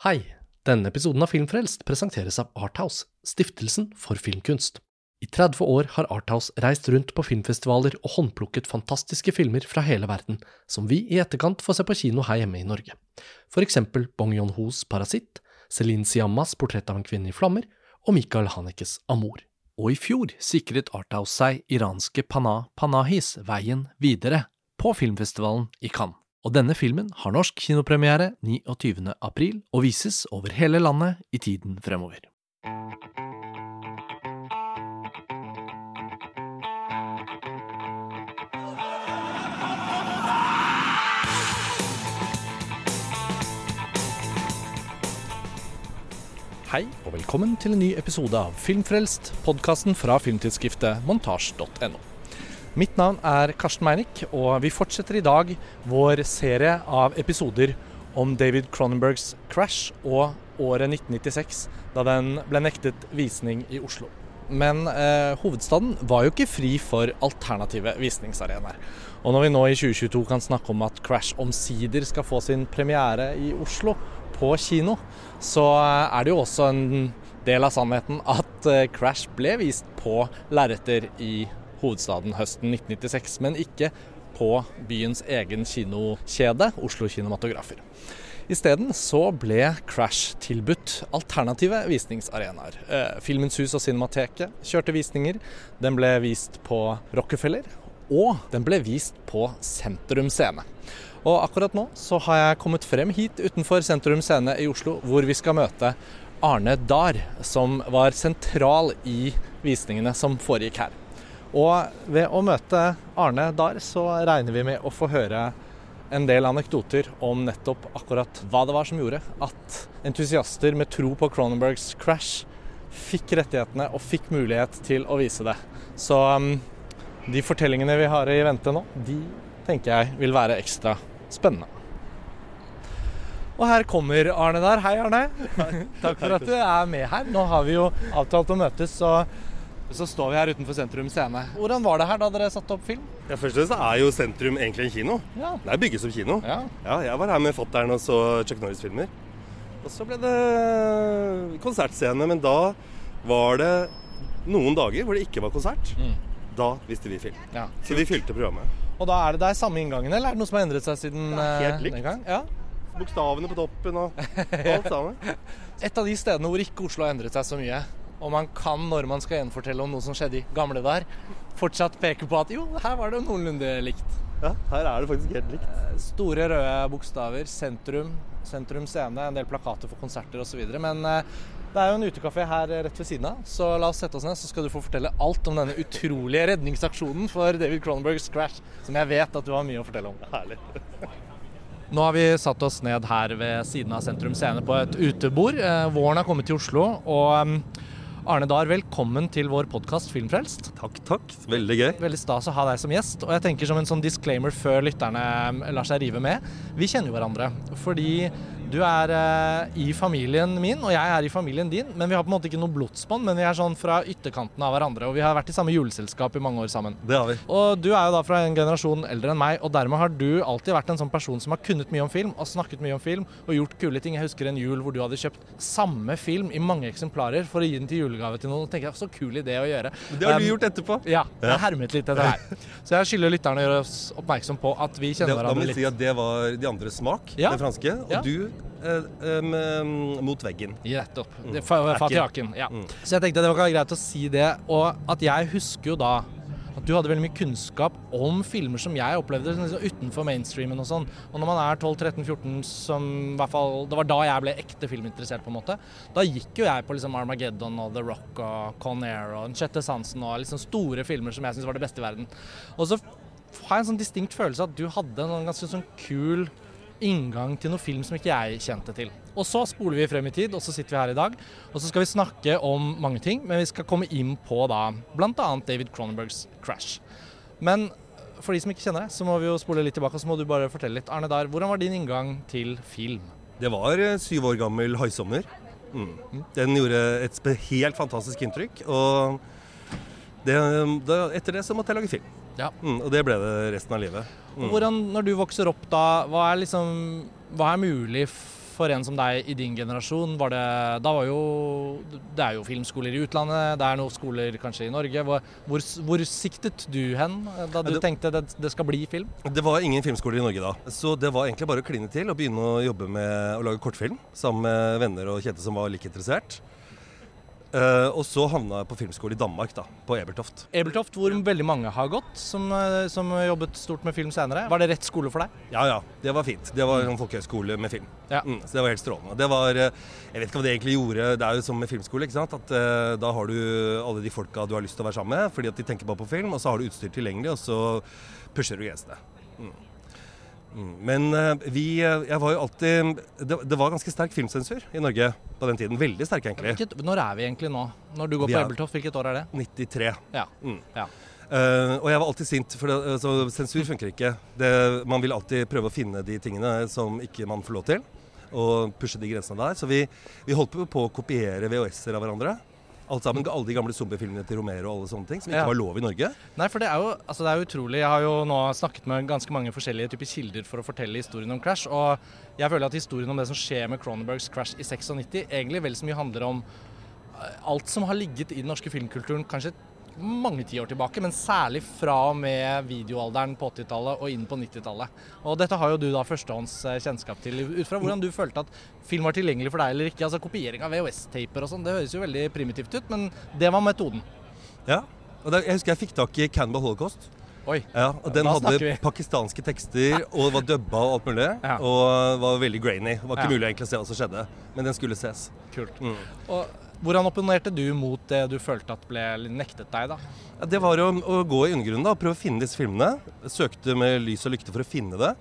Hei! Denne episoden av Filmfrelst presenteres av Arthouse, stiftelsen for filmkunst. I 30 år har Arthouse reist rundt på filmfestivaler og håndplukket fantastiske filmer fra hele verden, som vi i etterkant får se på kino her hjemme i Norge. For eksempel Bong Yon-hos Parasitt, Celine Siammas Portrett av en kvinne i flammer og Michael Hanekes Amor. Og i fjor sikret Arthouse seg iranske Pana Panahis veien videre på filmfestivalen i Cannes. Og denne filmen har norsk kinopremiere 29. april og vises over hele landet i tiden fremover. Hei og velkommen til en ny episode av Filmfrelst, podkasten fra filmtidsskriftet montasj.no. Mitt navn er Karsten Meinick, og vi fortsetter i dag vår serie av episoder om David Cronenbergs Crash og året 1996, da den ble nektet visning i Oslo. Men eh, hovedstaden var jo ikke fri for alternative visningsarenaer. Og når vi nå i 2022 kan snakke om at Crash omsider skal få sin premiere i Oslo, på kino, så er det jo også en del av sannheten at eh, Crash ble vist på lerreter i hovedstaden høsten 1996, men ikke på byens egen kinokjede, Oslo Kinematografer. Isteden så ble Crash tilbudt alternative visningsarenaer. Eh, Filmens Hus og Cinemateket kjørte visninger. Den ble vist på Rockefeller, og den ble vist på Sentrum Scene. Og akkurat nå så har jeg kommet frem hit utenfor Sentrum Scene i Oslo, hvor vi skal møte Arne Dahr, som var sentral i visningene som foregikk her. Og ved å møte Arne der, så regner vi med å få høre en del anekdoter om nettopp akkurat hva det var som gjorde at entusiaster med tro på Cronenbergs Crash fikk rettighetene og fikk mulighet til å vise det. Så um, de fortellingene vi har i vente nå, de tenker jeg vil være ekstra spennende. Og her kommer Arne der. Hei, Arne. Takk for at du er med her. Nå har vi jo avtalt å møtes, så, så står vi her utenfor Sentrum Scene. Hvordan var det her da dere satte opp film? Ja, Først og fremst er jo Sentrum egentlig en kino. Ja. Det er bygget som kino. Ja. Ja, jeg var her med fattern og så Chuck Norris-filmer. Og så ble det konsertscene, men da var det noen dager hvor det ikke var konsert. Mm. Da visste vi film. Ja. Så vi fylte programmet. Og da er det der samme inngangen, eller er det noe som har endret seg siden Det er helt eh, likt. den gang? Ja. Bokstavene på toppen og alt sammen. Et av de stedene hvor ikke Oslo har endret seg så mye, og man kan når man skal gjenfortelle om noe som skjedde i gamle dager, fortsatt peke på at jo, her var det noenlunde likt. Ja, her er det faktisk helt likt. Store røde bokstaver, sentrum, sentrum scene, en del plakater for konserter osv. Men eh, det er jo en utekafé her rett ved siden av, så la oss sette oss ned, så skal du få fortelle alt om denne utrolige redningsaksjonen for David Cronenbergs Crash, som jeg vet at du har mye å fortelle om. Herlig. Nå har vi satt oss ned her ved siden av Sentrum Scene på et utebord. Eh, våren har kommet til Oslo, og um, Arne Dahr, velkommen til vår podkast Filmfrelst. Takk, takk. Veldig gøy. Veldig stas å ha deg som gjest. Og jeg tenker som en sånn disclaimer før lytterne lar seg rive med. Vi kjenner jo hverandre fordi du er eh, i familien min, og jeg er i familien din. Men vi har på en måte ikke noe blodsbånd, men vi er sånn fra ytterkanten av hverandre. Og vi har vært i samme juleselskap i mange år sammen. Det har vi. Og du er jo da fra en generasjon eldre enn meg, og dermed har du alltid vært en sånn person som har kunnet mye om film, og snakket mye om film, og gjort kule ting. Jeg husker en jul hvor du hadde kjøpt samme film i mange eksemplarer for å gi den til julegave til noen. Og tenker jeg, Så kul idé å gjøre. Det har Um, du gjort etterpå. Ja, jeg hermet litt etter deg. Så jeg skylder lytterne å gjøre oss oppmerksom på at vi kjenner hverandre vi litt. si at det var de andres smak, Ja. den franske. Og Ja. du mot veggen. Nettopp. Mm. fa- Fatt i hakken. Ja. Mm. Så jeg tenkte det var greit å si det. Og at jeg husker jo da at du hadde veldig mye kunnskap om filmer som jeg opplevde liksom utenfor mainstreamen og sånn. Og når man er 12-13-14, som i hvert fall Det var da jeg ble ekte filminteressert, på en måte. Da gikk jo jeg på liksom Armageddon og The Rock og Con Air og Den sjette sansen og liksom store filmer som jeg syntes var det beste i verden. Og så har jeg en sånn distinkt følelse at du hadde en sånn ganske sånn kul inngang til noe film som ikke jeg kjente til. Og så spoler vi frem i tid, og så sitter vi her i dag. Og så skal vi snakke om mange ting, men vi skal komme inn på da bl.a. David Cronenbergs Crash. Men for de som ikke kjenner deg, så må vi jo spole litt tilbake, og så må du bare fortelle litt. Arne Dahr, hvordan var din inngang til film? Det var eh, syv år gammel haisommer. Mm. Den gjorde et helt fantastisk inntrykk. Og det, det, etter det så måtte jeg lage film. Ja. Mm, og det ble det resten av livet. Mm. Hvordan, når du vokser opp da, hva er liksom Hva er mulig for en som deg i din generasjon, var det Da var jo Det er jo filmskoler i utlandet, det er noen skoler kanskje i Norge. Hvor, hvor, hvor siktet du hen da du det, tenkte det, det skal bli film? Det var ingen filmskoler i Norge da, så det var egentlig bare å kline til og begynne å jobbe med å lage kortfilm sammen med venner og kjente som var like interessert. Uh, og så havna jeg på filmskole i Danmark, da, på Ebeltoft. Ebeltoft, hvor veldig mange har gått, som, eh, som, jobbet stort med film senere. Var det rett skole for deg? Ja ja, det var fint. Det var en folkehøyskole med film. Ja. Mm, så det var helt strålende. Det var eh, Jeg vet ikke hva det egentlig gjorde. Det er jo som med filmskole, ikke sant. At uh, da har du alle de folka du har lyst til å være sammen med, fordi at de tenker bare på film, og så har du utstyr tilgjengelig, og så pusher du grensene. Mm. Mm. Men uh, vi Jeg var jo alltid det, det, var ganske sterk filmsensur i Norge på den tiden. Veldig sterk, egentlig. Hvilket, når er vi egentlig nå? Når du går på Ebeltoft, hvilket år er det? 93. Ja. Mm. ja. Uh, og jeg var alltid sint, for det, altså, sensur funker ikke. Det, man vil alltid prøve å finne de tingene som ikke man får lov til, og pushe de grensene der. Så vi, vi holdt på, på å kopiere VHS-er av hverandre. Alt sammen, Alle de gamle zombiefilmene til Romero og alle sånne ting, som ikke Ja. var lov i Norge. Nei, for det er, jo, altså det er jo utrolig. Jeg har jo nå snakket med ganske mange forskjellige typer kilder for å fortelle historien om Crash, og jeg føler at historien om det som skjer med Cronenbergs Crash i 96, egentlig vel så mye handler om eh, alt som har ligget i den norske filmkulturen kanskje mange tiår tilbake, men særlig fra og med videoalderen på 80-tallet og inn på 90-tallet. Og dette har jo du da førstehånds eh, kjennskap til, ut fra hvordan du følte at film var tilgjengelig for deg eller ikke. Altså Kopiering av VHS-taper og sånn, det høres jo veldig primitivt ut, men det var metoden. Ja. Og jeg husker jeg fikk tak i Cannibal Holocaust. Oi. Ja, og Den hadde pakistanske tekster, og var dubba og alt mulig. Ja. Og var veldig grainy. Det var ikke Ja. mulig egentlig å se hva som skjedde, men den skulle ses. Kult. Mm. Og hvordan opponerte du mot det du følte at ble nektet deg, da? Ja, det var å, å gå i undergrunnen da, og prøve å finne disse filmene. Søkte med lys og lykte for å finne det.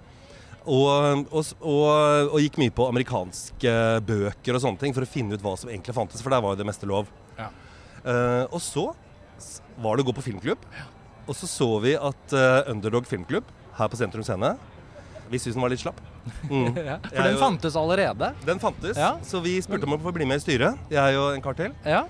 Og, og, og, og gikk mye på amerikanske bøker og sånne ting for å finne ut hva som egentlig fantes, for der var jo det meste lov. Ja. Uh, og så var det å gå på filmklubb. Og så så vi at uh, Underdog filmklubb her på Sentrum Scene Vi syntes den var litt slapp. Mm. Ja, for den jo- fantes allerede? Den fantes, Ja. så vi spurte om å få bli med i styret, jeg og en kar til. Ja.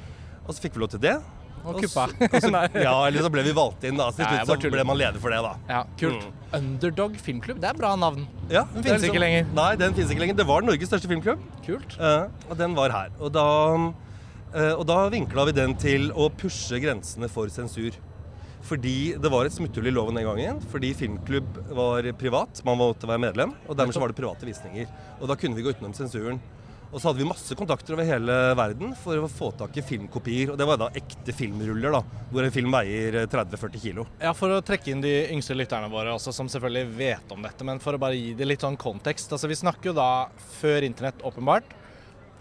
Og så fikk vi lov til det. Og Og kuppa. så- og så- ja, eller så ble vi valgt inn, da. Så til slutt så ble man leder for det, da. Ja, kult. Underdog filmklubb, det er bra navn. Ja, Den finnes liksom, ikke lenger. Nei, den finnes ikke lenger. Det var Norges største filmklubb, Kult. Uh, og den var her. Og da, uh, og da vinkla vi den til å pushe grensene for sensur. Fordi det var et smutthull i loven den gangen. Fordi filmklubb var privat, man måtte være medlem. Og dermed så var det private visninger. Og da kunne vi gå utenom sensuren. Og så hadde vi masse kontakter over hele verden for å få tak i filmkopier. Og det var da ekte filmruller, da, hvor en film veier eh, 30-40 kilo. Ja, For å trekke inn de yngste lytterne våre også, som selvfølgelig vet om dette, men for å bare gi det litt sånn kontekst. altså Vi snakker jo da før internett, åpenbart.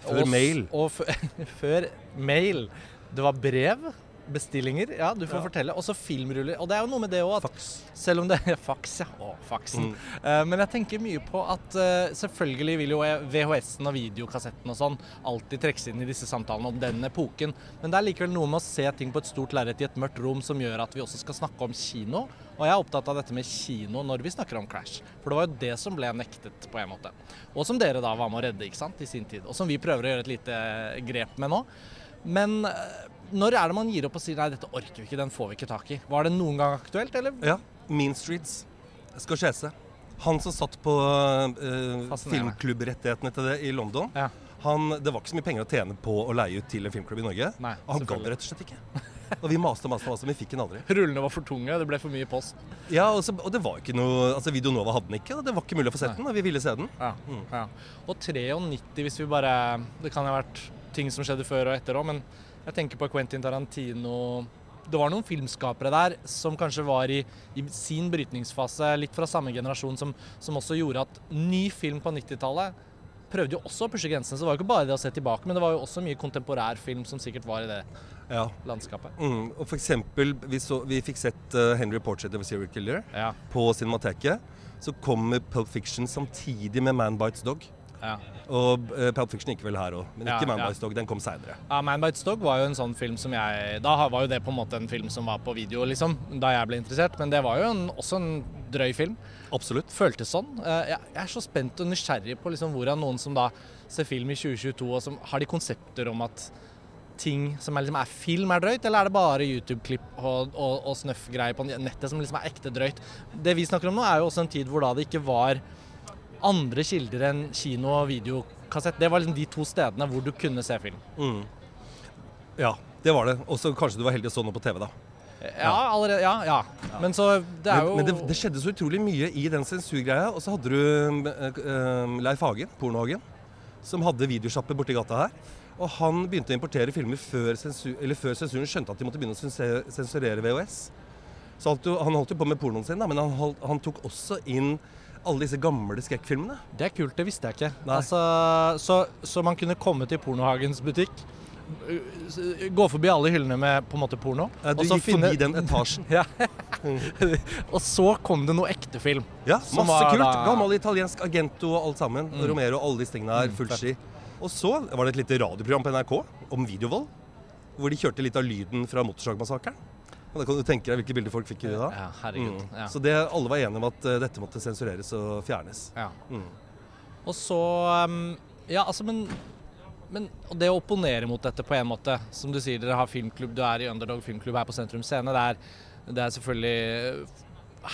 Før Og mail. Og før mail. Det var brev. Bestillinger. Ja, du får Ja. fortelle. Og så filmruller. Og det er jo noe med det òg at Fax. Selv om det er faks, ja. Å, faksen. Mm. Uh, men jeg tenker mye på at uh, selvfølgelig vil jo VHS-en og videokassetten og sånn alltid trekkes inn i disse samtalene om den epoken. Men det er likevel noe med å se ting på et stort lerret i et mørkt rom som gjør at vi også skal snakke om kino. Og jeg er opptatt av dette med kino når vi snakker om Crash. For det var jo det som ble nektet på en måte. Og som dere da var med å redde ikke sant, i sin tid. Og som vi prøver å gjøre et lite grep med nå. Men eh, når er det man gir opp og sier nei, dette orker vi ikke, den får vi ikke tak i? Var det noen gang aktuelt, eller? Ja. Mean Streets. Scorsese. Han som satt på uh, filmklubbrettighetene til det i London. Ja. Han, det var ikke så mye penger å tjene på å leie ut til en filmklubb i Norge. Nei, og han gadd det rett og slett ikke. Og vi maste og maste, maste, men vi fikk den aldri. Rullene var for tunge, det ble for mye post. Ja, og, så, og det var ikke noe Altså Videonova hadde den ikke, og det var ikke mulig å få sett den, og vi ville se den. Ja, Mm. ja. Og 93, hvis vi bare Det kan ha vært ting som skjedde før og etter òg, men jeg tenker på Quentin Tarantino. Det var noen filmskapere der som kanskje var i, i sin brytningsfase, litt fra samme generasjon, som, som også gjorde at ny film på 90-tallet prøvde jo også å pushe grensene. Så det var jo ikke bare det å se tilbake, men det var jo også mye kontemporær film som sikkert var i det Ja. landskapet. Mm. Og for eksempel, vi, så, vi fikk sett uh, Henry Portrait of a Serial Killer Ja, på Cinemateket. Så kommer Pulp Fiction samtidig med Man Bites Dog. Ja. Og uh, Pulp Fiction gikk vel her òg, men Ja, ikke Man ja. Bites Dog. Den kom seinere. Ja, Man Bites Dog var jo en sånn film som jeg Da var jo det på en måte en film som var på video, liksom, da jeg ble interessert. Men det var jo en, også en drøy film. Absolutt. Føltes sånn. Uh, Jeg jeg er så spent og nysgjerrig på liksom hvordan noen som da ser film i 2022, og som har de konsepter om at ting som er, liksom er film, er drøyt, eller er det bare YouTube-klipp og, og, og snøff-greier på nettet som liksom er ekte drøyt? Det vi snakker om nå, er jo også en tid hvor da det ikke var andre kilder enn kino og videokassett. Det var liksom de to stedene hvor du kunne se film. Mm. Ja, det var det. Og så kanskje du var heldig og så noe på TV, da. Ja, allerede, ja, ja. Men så det er jo men det, det skjedde så utrolig mye i den sensurgreia. Og så hadde du eh, Leif Hagen, Pornohagen, som hadde videosjappe borti gata her. Og han begynte å importere filmer før, sensur, eller før sensuren skjønte at de måtte begynne å sensurere VHS. Så han holdt jo på med pornoen sin, da, men han, han tok også inn alle disse gamle skrekkfilmene. Det er kult, det visste jeg ikke. Altså, så, så man kunne komme til Pornohagens butikk, uh, gå forbi alle hyllene med på en måte porno, ja, Du og så gikk forbi den etasjen. ja. og så kom det noe ekte film. Ja, masse var kult. da- Gammel italiensk Agento og alt sammen. Mm. Romero og alle disse tingene her. Mm, Full ski. Og så var det et lite radioprogram på NRK om videovold. Hvor de kjørte litt av lyden fra Motorsagmassakren. Da kan du tenke deg hvilke bilder folk fikk da. Ja, herregud. Mm. Ja. Så det, alle var enige om at eh, dette måtte sensureres og fjernes. Ja. Mm. Og så um, Ja, altså, men men og det å opponere mot dette på en måte Som du sier, dere har filmklubb, du er i Underdog filmklubb her på Sentrum Scene. Det er, det er selvfølgelig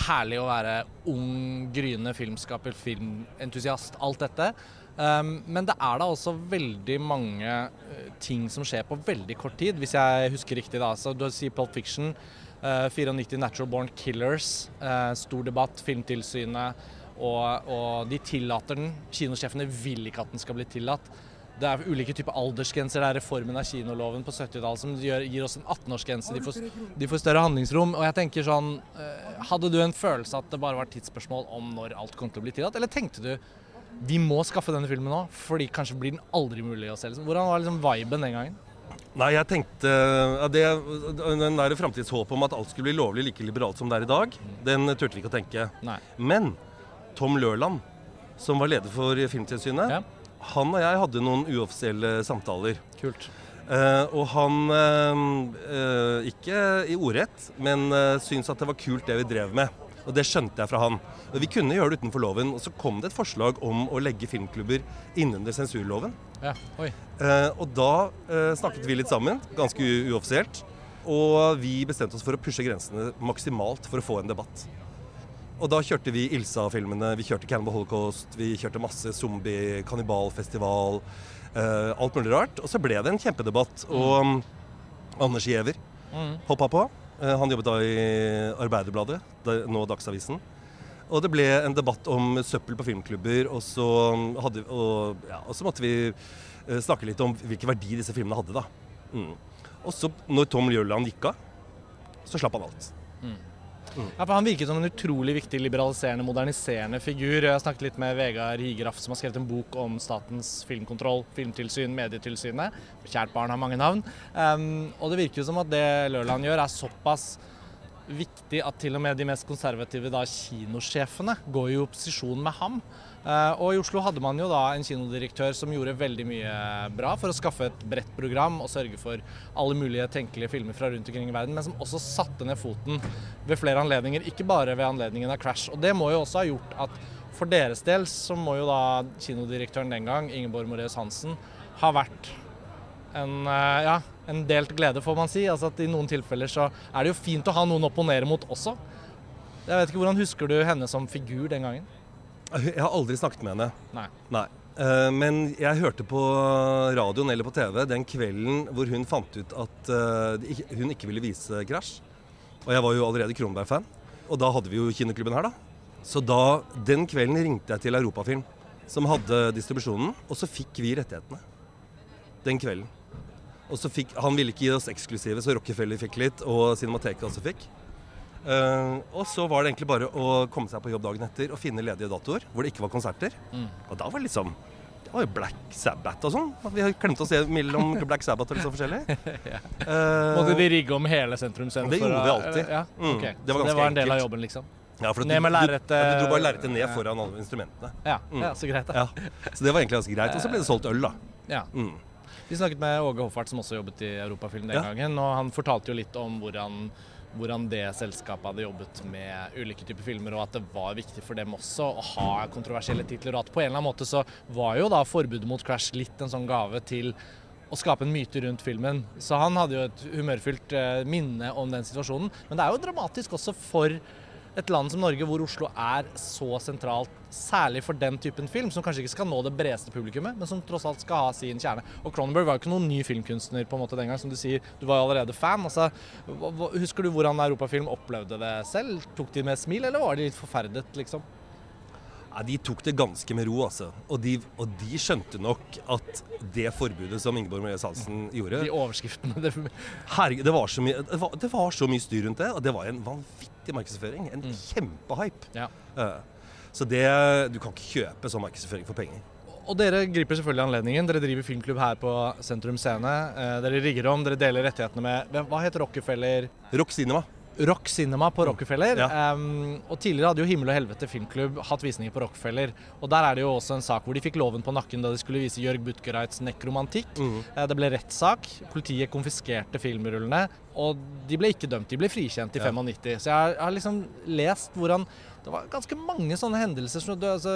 herlig å være ung, gryende filmskaper, filmentusiast, alt dette. Um, men det er da også veldig mange eh, ting som skjer på veldig kort tid, hvis jeg husker riktig. da. Så Du sier Pulp Fiction, eh, 94 Natural Born Killers, eh, stor debatt, Filmtilsynet, og, og de tillater den. Kinosjefene vil ikke at den skal bli tillatt. Det er ulike typer aldersgrenser. Det er reformen av kinoloven på 70-tallet som gjør, gir oss en 18-årsgrense. De, de får større handlingsrom. Og jeg tenker sånn eh, Hadde du en følelse at det bare var et tidsspørsmål om når alt kom til å bli tillatt, eller tenkte du vi må skaffe denne filmen nå, fordi kanskje blir den aldri mulig å se? Liksom. Hvordan var liksom viben den gangen? Nei, jeg tenkte ja, det, Den der framtidshåpet om at alt skulle bli lovlig like liberalt som det er i dag, den turte vi ikke å tenke. Nei. Men Tom Lørland, som var leder for Filmtilsynet, Ja. han og jeg hadde noen uoffisielle samtaler. Kult. Uh, og han uh, uh, Ikke i ordrett, men uh, syntes at det var kult det vi drev med. Og det skjønte jeg fra han. Vi kunne gjøre det utenfor loven. Og så kom det et forslag om å legge filmklubber innunder sensurloven. Ja. Oi. Eh, og da eh, snakket vi litt sammen, ganske uoffisielt. Og vi bestemte oss for å pushe grensene maksimalt for å få en debatt. Og da kjørte vi Ilsa-filmene, vi kjørte Cannibal Holocaust, vi kjørte masse zombie, kannibalfestival, eh, alt mulig rart. Og så ble det en kjempedebatt. Og um, Anders Giæver Mm. hoppa på. Eh, han jobbet da i Arbeiderbladet, nå Dagsavisen. Og det ble en debatt om søppel på filmklubber, og så, um, hadde, og, ja, og så måtte vi eh, snakke litt om hvilken verdi disse filmene hadde. da. Mm. Og så, når Tom Jørland gikk av, så slapp han alt. Ja, for Han virket som en utrolig viktig liberaliserende, moderniserende figur. Jeg snakket litt med Vegard Higraff, som har skrevet en bok om statens filmkontroll, filmtilsyn, Medietilsynet. Kjært barn har mange navn. Um, og det virker jo som at det Lørland gjør, er såpass viktig at til og med de mest konservative da, kinosjefene går i opposisjon med ham. Eh, og i Oslo hadde man jo da en kinodirektør som gjorde veldig mye bra for å skaffe et bredt program og sørge for alle mulige tenkelige filmer fra rundt omkring i verden, men som også satte ned foten ved flere anledninger, ikke bare ved anledningen av Crash. Og det må jo også ha gjort at for deres del så må jo da kinodirektøren den gang, Ingeborg Moreus Hansen, ha vært en, eh, ja, en delt glede, får man si. Altså at I noen tilfeller så er det jo fint å ha noen å opponere mot også. Jeg vet ikke, Hvordan husker du henne som figur den gangen? Jeg har aldri snakket med henne. Nei. Nei. Eh, Men jeg hørte på radioen eller på TV den kvelden hvor hun fant ut at eh, hun ikke ville vise Crash. Og jeg var jo allerede Kronberg-fan. Og da hadde vi jo kinoklubben her, da. Så da, den kvelden ringte jeg til Europafilm, som hadde distribusjonen, og så fikk vi rettighetene. Den kvelden. Og så fikk, Han ville ikke gi oss eksklusive, så Rockefeller fikk litt, og Cinemateket også fikk. Eh, og så var det egentlig bare å komme seg på jobb dagen etter og finne ledige datoer hvor det ikke var konserter. Mm. Og da var det liksom Det var jo Black Sabbath og sånn. Vi har klemt å se mellom Black Sabbath og litt sånn forskjellig. Eh, Måtte de rigge om hele sentrumscenen? Det gjorde vi alltid. Ja, Mm, Okay. det var Så det var en del av jobben, liksom? ja, for ned med du, du, ja, du dro bare lerretet ned Ja. foran alle instrumentene. Ja, Mm. ja så greit. da. Ja. Så det var egentlig ganske greit. Og så ble det solgt øl, da. Ja. Mm. Vi snakket med Åge Hoffart, som også jobbet i Europafilm den Ja. gangen. og Han fortalte jo litt om hvordan, hvordan det selskapet hadde jobbet med ulike typer filmer, og at det var viktig for dem også å ha kontroversielle titler. Og at på en eller annen måte så var jo da forbudet mot Crash litt en sånn gave til å skape en myte rundt filmen. Så han hadde jo et humørfylt eh, minne om den situasjonen. Men det er jo dramatisk også for et land som Norge, hvor Oslo er så sentralt, særlig for den typen film, som kanskje ikke skal nå det bredeste publikummet, men som tross alt skal ha sin kjerne. Og Cronenberg var jo ikke noen ny filmkunstner på en måte den gang, som du sier. Du var jo allerede fan. Altså, husker du hvordan Europafilm opplevde det selv? Tok de med smil, eller var de litt forferdet, liksom? Ja, de tok det ganske med ro, altså. Og de, og de skjønte nok at det forbudet som Ingeborg Marie Hansen gjorde De overskriftene det... Herregud, det var, så mye, det, var, det var så mye styr rundt det, og det var en vanvittig markedsføring. En mm. kjempehype. Ja. Uh, så det Du kan ikke kjøpe sånn markedsføring for penger. Og dere griper selvfølgelig anledningen. Dere driver filmklubb her på Sentrum Scene. Uh, dere rigger om, dere deler rettighetene med Hva heter Rockefeller? Rock Cinema. Rock Cinema på Rockefeller. Ja. Um, og tidligere hadde jo Himmel og helvete filmklubb hatt visninger på Rockefeller. Og der er det jo også en sak hvor de fikk loven på nakken da de skulle vise Jørg Butgereits nekromantikk. Mm. Uh, det ble rettssak. Politiet konfiskerte filmrullene. Og de ble ikke dømt, de ble frikjent i ja. 95. Så jeg har, jeg har liksom lest hvordan det var ganske mange sånne hendelser. Så det, altså,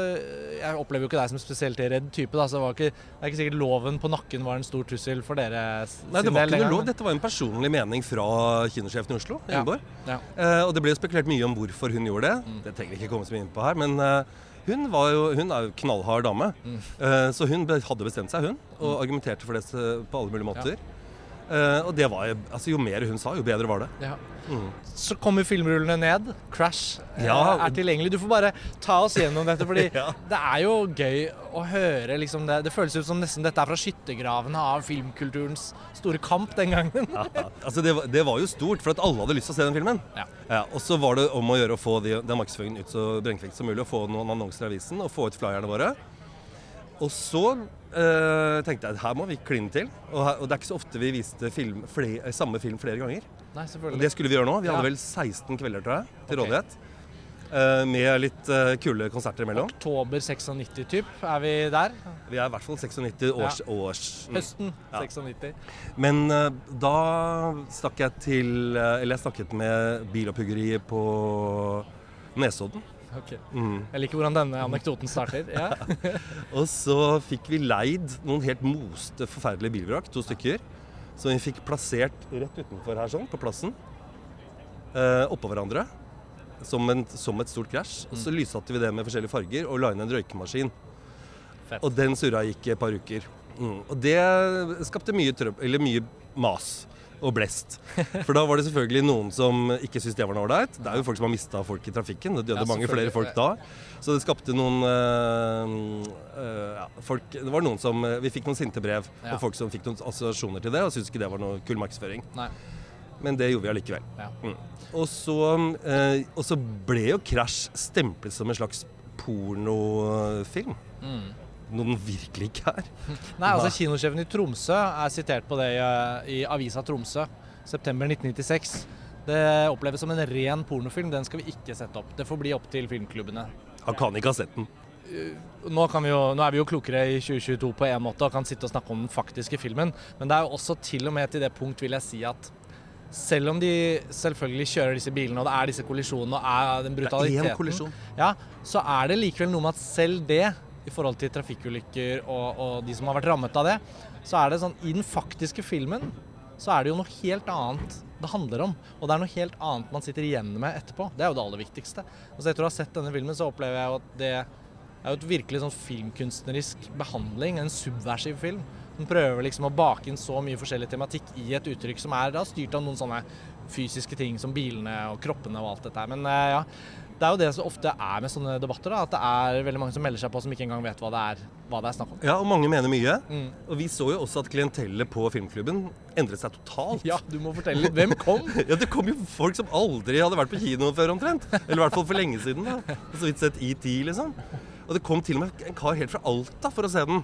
jeg opplever jo ikke deg som spesielt redd type. Da, så det, var ikke, det er ikke sikkert loven på nakken var en stor trussel for dere. Nei, det var ikke noe lov. Dette var en personlig mening fra kinosjefen i Oslo. Ja. Ja. Eh, og det ble spekulert mye om hvorfor hun gjorde det. Mm. Det trenger vi ikke komme så mye inn på her. Men Eh, hun, jo, hun, er jo knallhard dame. Mm. eh, så hun hadde bestemt seg, hun. Og mm. argumenterte for det på alle mulige måter. Ja. Uh, og det var, altså Jo mer hun sa, jo bedre var det. Ja. Mm. Så kommer filmrullene ned. Crash uh, ja. er tilgjengelig. Du får bare ta oss gjennom dette, fordi ja. det er jo gøy å høre liksom det. Det føles ut som nesten dette er fra skyttergravene av filmkulturens store kamp den gangen. altså det, det, var jo stort, for at alle hadde lyst til å se den filmen. og så var det om å gjøre å få de, den markedsføringen ut så brennfekt som mulig, og få noen annonser i avisen og få ut flyerne våre. Og så øh, tenkte jeg at her må vi kline til. Og, her, og, det er ikke så ofte vi viste film, flere, samme film flere ganger. Nei. Og det skulle vi gjøre nå. Vi hadde vel 16 kvelder tror jeg, til okay. rådighet. Uh, med litt uh, kule konserter imellom. Oktober 96 typ, er vi der? Vi er i hvert fall 96 års... Ja. års mm. Høsten ja. 96. Men uh, da stakk jeg til Eller jeg snakket med bilopphuggeriet på Nesodden. Okay. Mm. Jeg liker hvordan denne anekdoten starter. Ja. og så fikk vi leid noen helt moste, forferdelige bilvrak, to stykker. Som vi fikk plassert rett utenfor her, sånn, på plassen. Eh, oppå hverandre. Som, en, som, et stort krasj. Mm. Så lyssatte vi det med forskjellige farger og la inn en røykemaskin. Fett. Og den surra gikk et par uker. Mm. Og det skapte mye, trøb eller mye mas og blest. For da var det selvfølgelig noen som ikke syntes det var noe ålreit. Det er jo folk som har mista folk i trafikken. Det døde ja, mange flere folk da. Så det skapte noen øh, øh, ja, folk, Det var noen som Vi fikk noen sinte brev ja. og folk som fikk noen assosiasjoner til det og syntes ikke det var noe kul markedsføring. Nei. Men det gjorde vi allikevel. Ja. Mm. Og, så, øh, og så ble jo Crash stemplet som en slags pornofilm. Mm noe den virkelig ikke er. Nei, altså Kinosjefen i Tromsø er sitert på det i, i avisa Tromsø, september 1996. Det oppleves som en ren pornofilm. Den skal vi ikke sette opp. Det får bli opp til filmklubbene. Han kan ikke ha sett den. Uh, nå, jo, nå, er vi jo klokere i 2022 på en måte og kan sitte og snakke om den faktiske filmen, men det er jo også til og med til det punkt, vil jeg si, at selv om de selvfølgelig kjører disse bilene, og det er disse kollisjonene og er den brutaliteten, ja, så er det likevel noe med at selv det i forhold til trafikkulykker og, og, de som har vært rammet av det, så er det sånn I den faktiske filmen så er det jo noe helt annet det handler om. Og det er noe helt annet man sitter igjen med etterpå. Det er jo det aller viktigste. Og så Etter å ha sett denne filmen, så opplever jeg jo at det er jo et virkelig sånn filmkunstnerisk behandling. En subversiv film. Den prøver liksom å bake inn så mye forskjellig tematikk i et uttrykk som er da styrt av noen sånne fysiske ting som bilene og kroppene og alt dette her. Men eh, ja, det er jo det som ofte er med sånne debatter, da, at det er veldig mange som melder seg på som ikke engang vet hva det er, hva det er snakk om. Ja, og mange mener mye. Mm. Og vi så jo også at klientellet på filmklubben endret seg totalt. Ja, du må fortelle litt. Hvem kom? ja, Det kom jo folk som aldri hadde vært på kino før omtrent. Eller i hvert fall for lenge siden. da. Så vidt sett ET, liksom. Og det kom til og med en kar helt fra Alta for å se den.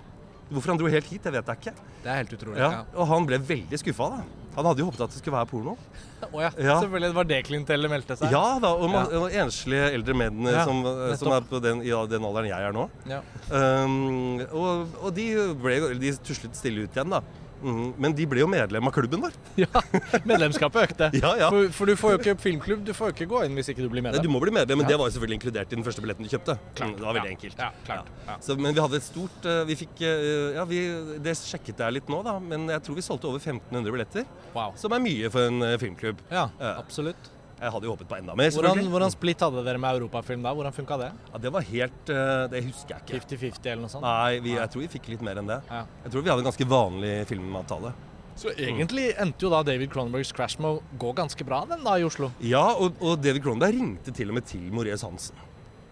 Hvorfor han dro helt hit, det vet jeg ikke. Det er helt utrolig. Ja, Og han ble veldig skuffa. da. Han hadde jo håpet at det skulle være porno. Å oh, ja. ja. Selvfølgelig. Det var det klientellet meldte seg. Ja da, og, ja. og enslige eldre menn ja, som, som, er på den, den alderen jeg er nå. Ja. Um, og, og, de, ble, de tuslet stille ut igjen, da. Mm, men de ble jo medlem av klubben vår. Ja, Medlemskapet økte. ja, ja. For, for, du får jo ikke filmklubb, du får jo ikke gå inn hvis ikke du blir medlem. Nei, du må bli medlem, men det var jo selvfølgelig inkludert i den første billetten du kjøpte. Klart. Mm, det var veldig enkelt. Ja, klart. Så, men vi hadde et stort uh, Vi fikk uh, Ja, vi, det sjekket jeg litt nå, da, men jeg tror vi solgte over 1500 billetter. Wow. Som er mye for en uh, filmklubb. Ja, absolutt. Jeg hadde jo håpet på enda mer. Hvordan, hvordan splitt hadde dere med europafilm da? Hvordan funka det? Ja, det var helt eh, Det husker jeg ikke. 50-50 eller noe sånt? Nei, vi, jeg tror vi fikk litt mer enn det. Ja. Jeg tror vi hadde en ganske vanlig filmavtale. Så egentlig endte jo da David Cronenbergs Crash med å gå ganske bra den da i Oslo. Ja, og, og David Cronenberg ringte til og med til Moreus Hansen.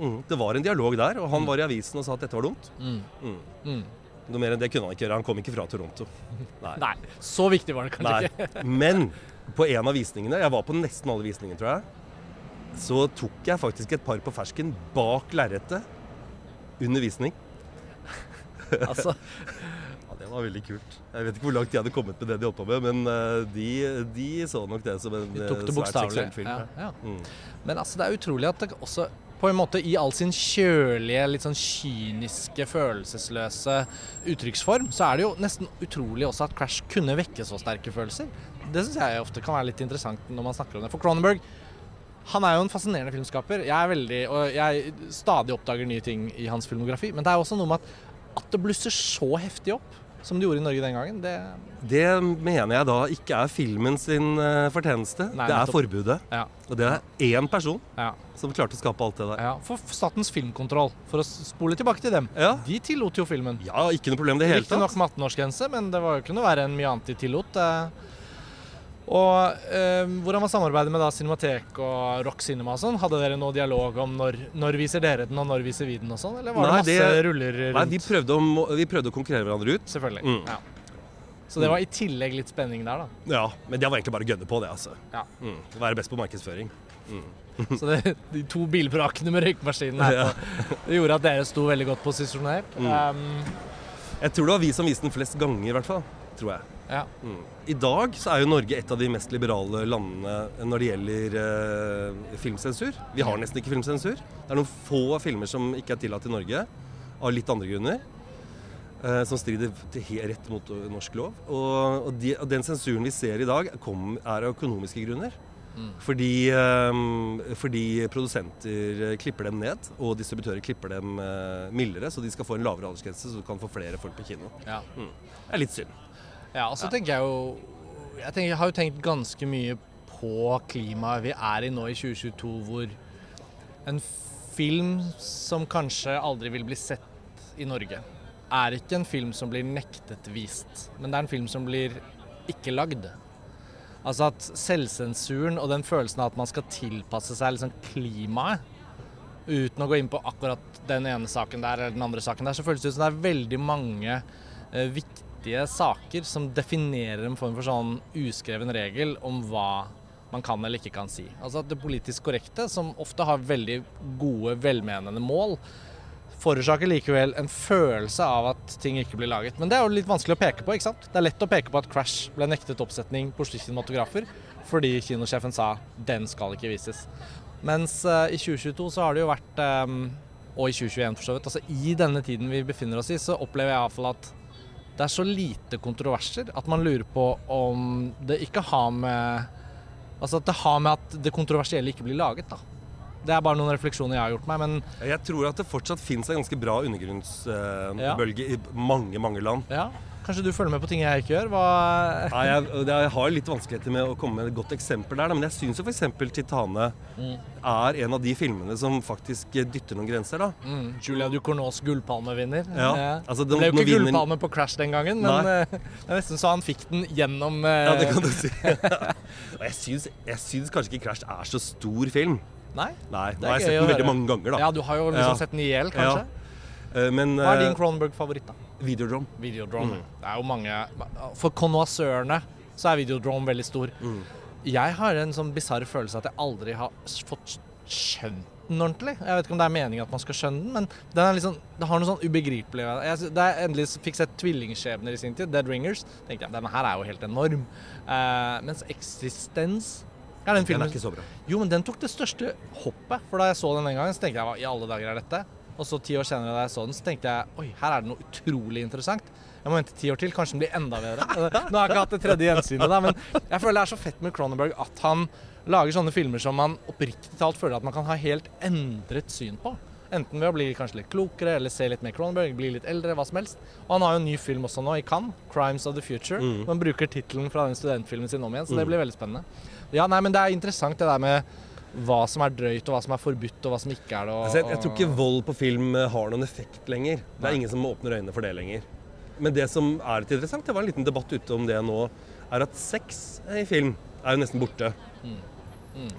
Mm. Det var en dialog der, og han var i avisen og sa at dette var dumt. Mm. Mm. Mm. Noe mer enn det kunne han ikke gjøre. Han kom ikke fra Toronto. Nei. Nei, så viktig var det kanskje Nei. ikke. Men på en av visningene, jeg var på nesten alle visningene, tror jeg, så tok jeg faktisk et par på fersken bak lerretet under visning. Altså, Ja, Det var veldig kult. Jeg vet ikke hvor langt de hadde kommet med det de holdt på med, men eh, de, de så nok det som en de eh, tok det svært seksuell film. Ja, ja. Mm. Men altså, det er utrolig at det også på en måte i all sin kjølige, litt sånn kyniske, følelsesløse uttrykksform, så er det jo nesten utrolig også at Crash kunne vekke så sterke følelser. Det syns jeg ofte kan være litt interessant når man snakker om det. For Cronenberg han er jo en fascinerende filmskaper. Jeg er veldig, og jeg stadig oppdager nye ting i hans filmografi. Men det er også noe med at, at det blusser så heftig opp som det gjorde i Norge den gangen. Det, Det mener jeg da ikke er filmen sin eh, fortjeneste. Nei, det er nettopp. forbudet. ja, Og det er én person ja, som klarte å skape alt det der. ja. For Statens filmkontroll, for å spole tilbake til dem, Ja, de tillot jo filmen. ja ikke noe problem det hele Riktignok tatt. med 18-årsgrense, men det var jo ikke noe verre enn mye annet de tillot. eh. Og eh, hvordan var samarbeidet med da Cinematek og Rock Cinema og sånn? Hadde dere noe dialog om når, når viser dere den, og når viser vi den og sånn? Eller var Nei, det masse det- ruller rundt? Nei, vi prøvde, å, vi prøvde å konkurrere hverandre ut. Selvfølgelig. Mm. Ja. Så det var i tillegg litt spenning der, da. Ja, men det var egentlig bare å gønne på det, altså. Ja. Mm. Være best på markedsføring. Så det, de to bilbrakene med røykmaskinen her Ja. det gjorde at dere sto veldig godt posisjonert. Mm. Um, Jeg tror det var vi som viste den flest ganger, i hvert fall. Tror jeg. Ja. Mm. I dag så er jo Norge et av de mest liberale landene når det gjelder eh, filmsensur. Vi har nesten ikke filmsensur. Det er noen få filmer som ikke er tillatt i Norge, av litt andre grunner. eh, som strider til rett mot eh, norsk lov. Og, og, de, og den sensuren vi ser i dag, kom, er av økonomiske grunner. Mm. Fordi, eh, fordi produsenter klipper dem ned, og distributører klipper dem eh, mildere, så de skal få en lavere aldersgrense, så du kan få flere folk på kino. ja. Det er litt synd. Ja, og så tenker jeg jo jeg, tenker, jeg har jo tenkt ganske mye på klimaet vi er i nå i 2022, hvor en film som kanskje aldri vil bli sett i Norge, er ikke en film som blir nektet vist, men det er en film som blir ikke lagd. Altså at selvsensuren og den følelsen av at man skal tilpasse seg liksom klimaet, uten å gå inn på akkurat den ene saken der eller den andre saken der, så føles det ut som det er veldig mange eh, viktige saker som definerer en form for sånn uskreven regel om hva man kan eller ikke kan si. Altså at det politisk korrekte, som ofte har veldig gode, velmenende mål, forårsaker likevel en følelse av at ting ikke blir laget. Men det er jo litt vanskelig å peke på, ikke sant? Det er lett å peke på at Crash ble nektet oppsetning på Oslo kinematografer fordi kinosjefen sa den skal ikke vises. Mens uh, i 2022 så har det jo vært, um, og i 2021 for så vidt, altså i denne tiden vi befinner oss i, så opplever jeg iallfall at det er så lite kontroverser at man lurer på om det ikke har med Altså at det har med at det kontroversielle ikke blir laget, da. Det er bare noen refleksjoner jeg har gjort meg, men Jeg tror at det fortsatt fins en ganske bra undergrunnsbølge i mange, mange land. ja. Kanskje du følger med på ting jeg ikke gjør? Hva Nei, jeg, jeg har litt vanskeligheter med å komme med et godt eksempel der, men jeg syns jo f.eks. 'Titane' Mm. er en av de filmene som faktisk dytter noen grenser, da. mm, Julia Ducournau's gullpalmevinner. Ja, ja. altså, det ble jo ikke gullpalme på Crash den gangen, men eh, det er nesten så han fikk den gjennom eh, Ja, det kan du si. Jeg syns, kanskje ikke 'Crash' er så stor film. Nei? Nei, Det nå har jeg sett den veldig mange ganger, da. Ja, du har jo liksom Ja. sett den i hjel, kanskje? Eh, Men Hva er din eh, Cronenberg-favoritt, da? Videodrome. Videodrome. Mm. Det er jo mange For konnoissørene så er Videodrome veldig stor. Mm. Jeg har en sånn bisarr følelse at jeg aldri har fått skjønt den ordentlig. Jeg vet ikke om det er meningen at man skal skjønne den, men den er liksom, det har noe sånn ubegripelig ved det. Jeg, da jeg endelig fikk sett Tvillingskjebner i sin tid, Dead Ringers, tenkte jeg denne her er jo helt enorm. Uh, mens Eksistens er den Den er ikke så bra. Jo, men den tok det største hoppet. For da jeg så den den gangen, så tenkte jeg hva i alle dager er dette? Og så ti år senere da jeg så den, så tenkte jeg oi, her er det noe utrolig interessant. Jeg må vente ti år til, kanskje den blir enda bedre. Nå har jeg ikke hatt det tredje gjensynet, da, men jeg føler det er så fett med Cronenberg at han lager sånne filmer som man oppriktig talt føler at man kan ha helt endret syn på. Enten ved å bli kanskje litt klokere eller se litt mer Cronenberg, bli litt eldre, hva som helst. Og han har jo en ny film også nå, i Cannes, 'Crimes of the Future'. Mm. Man bruker tittelen fra den studentfilmen sin om igjen, så det Mm. blir veldig spennende. Ja, nei, men det er interessant det der med hva som er drøyt, og hva som er forbudt, og hva som ikke er det. Og, Altså, jeg, jeg tror ikke vold på film eh, har noen effekt lenger. Det er ingen som åpner øynene for det lenger. Men det som er litt interessant, det var en liten debatt ute om det nå, er at sex i film er jo nesten borte. Mm.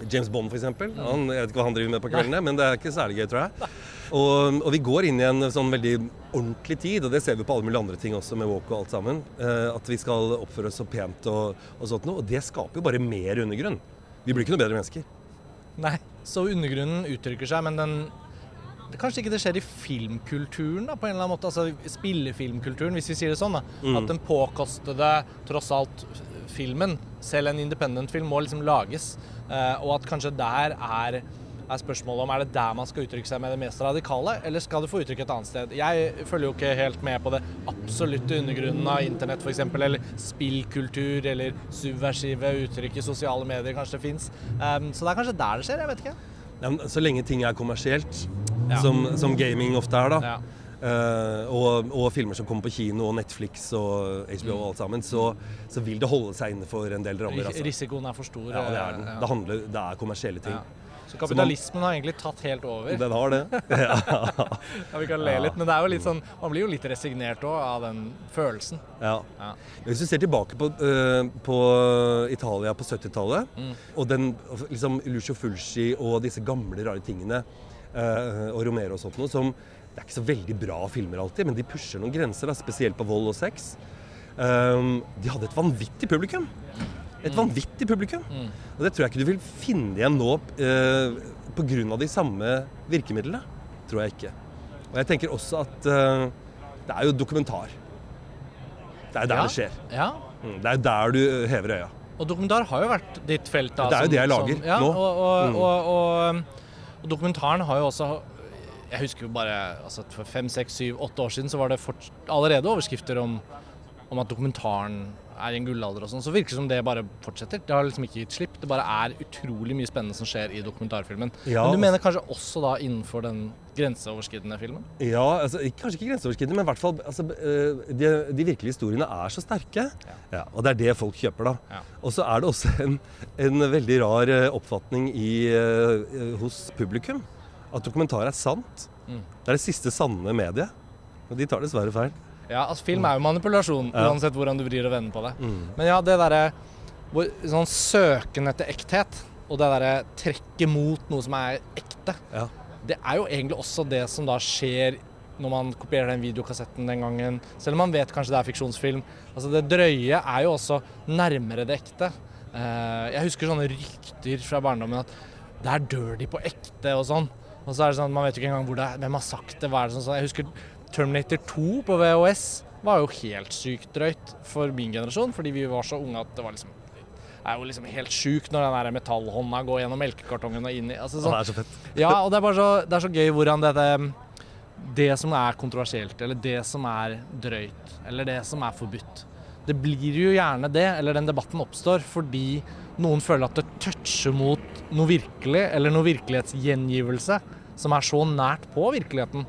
James Bond, for eksempel. Jeg vet ikke hva han driver med på kveldene, men det er ikke særlig gøy, tror jeg. Og, og vi går inn i en sånn veldig ordentlig tid, og det ser vi på alle mulige andre ting også, med walk og alt sammen. eh, at vi skal oppføre oss så pent og, og sånt noe. Og det skaper jo bare mer undergrunn. Vi blir ikke noe bedre mennesker. Nei, så undergrunnen uttrykker seg, men den det, Kanskje ikke det skjer i filmkulturen, da, på en eller annen måte. Altså spillefilmkulturen, hvis vi sier det sånn. da. Mm. At den påkostede, tross alt, filmen, selv en independent-film, må liksom lages. Eh, og at kanskje der er, er spørsmålet om er det der man skal uttrykke seg med det mest radikale, eller skal du få uttrykk et annet sted. Jeg følger jo ikke helt med på det absolutte undergrunnen av internett f.eks., eller spillkultur, eller subversive uttrykk i sosiale medier kanskje det fins. Um, så det er kanskje der det skjer, jeg vet ikke. Ja, så lenge ting er kommersielt, Ja. som, som gaming ofte er, da, Ja. Uh, og, og filmer som kommer på kino, og Netflix og HBO og alt sammen, så, så vil det holde seg innenfor en del rammer. Altså. Risikoen er for stor. Ja, det er den. eh, Det, handler, det er kommersielle ting. Så kapitalismen har egentlig tatt helt over. Den har det. Ja. Ja, vi kan le litt, men det er jo litt sånn, man blir jo litt resignert òg av den følelsen. ja. Ja. Hvis du ser tilbake på, uh, på Italia på 70-tallet, Mm. og den liksom Lucio Fulci og disse gamle, rare tingene, uh, og Romero og sånt noe, som Det er ikke så veldig bra filmer alltid, men de pusher noen grenser, da, spesielt på vold og sex. Um, de hadde et vanvittig publikum. Et vanvittig publikum. Mm. Og det tror jeg ikke du vil finne igjen nå eh, pga. de samme virkemidlene. Tror jeg ikke. Og jeg tenker også at eh, det er jo dokumentar. Det er der Ja. det skjer. Ja. Mm, Det er der du eh, hever øya. Og dokumentar har jo vært ditt felt. Da, Det er jo som- det jeg lager som- ja, nå. Og, og, Mm. og, og dokumentaren har jo også Jeg husker jo bare altså For fem, seks, syv, åtte år siden så var det fort, allerede overskrifter om, om at dokumentaren er i en gullalder og sånn. Så virker det som det bare fortsetter. Det har liksom ikke gitt slipp. Det bare er utrolig mye spennende som skjer i dokumentarfilmen. Ja, Men du altså- mener kanskje også da innenfor den grenseoverskridende filmen? Ja, altså, kanskje ikke grenseoverskridende, men i hvert fall altså, eh, de, de virkelige historiene er så sterke. Ja, og det er det folk kjøper, da. Ja. Og så er det også en, en veldig rar eh, oppfatning i, eh, hos publikum at dokumentar er sant. Mm. Det er det siste sanne mediet. Og de tar dessverre feil. Ja, altså film er jo manipulasjon, uansett hvordan du vrir og vender på det. Mm. Men ja, det derre sånn søken etter ekthet, og det derre trekket mot noe som er ekte, Ja. det er jo egentlig også det som da skjer når man kopierer den videokassetten den gangen. Selv om man vet kanskje det er fiksjonsfilm. Altså Det drøye er jo også nærmere det ekte. Eh, jeg husker sånne rykter fra barndommen at der dør de på ekte og sånn. Og så er det sånn, at man vet jo ikke engang hvor det er, hvem har sagt det. hva er det sånn. Jeg husker Terminator 2 på VHS var jo helt sykt drøyt for min generasjon, fordi vi var så unge at det var liksom det er jo liksom helt sjukt når den der metallhånda går gjennom melkekartongen og inn i altså sånn, det er så fett. ja, og det er bare så, det er så gøy hvordan dette Det som er kontroversielt, eller det som er drøyt, eller det som er forbudt. Det blir jo gjerne det, eller den debatten oppstår fordi noen føler at det toucher mot noe virkelig, eller noe virkelighetsgjengivelse som er så nært på virkeligheten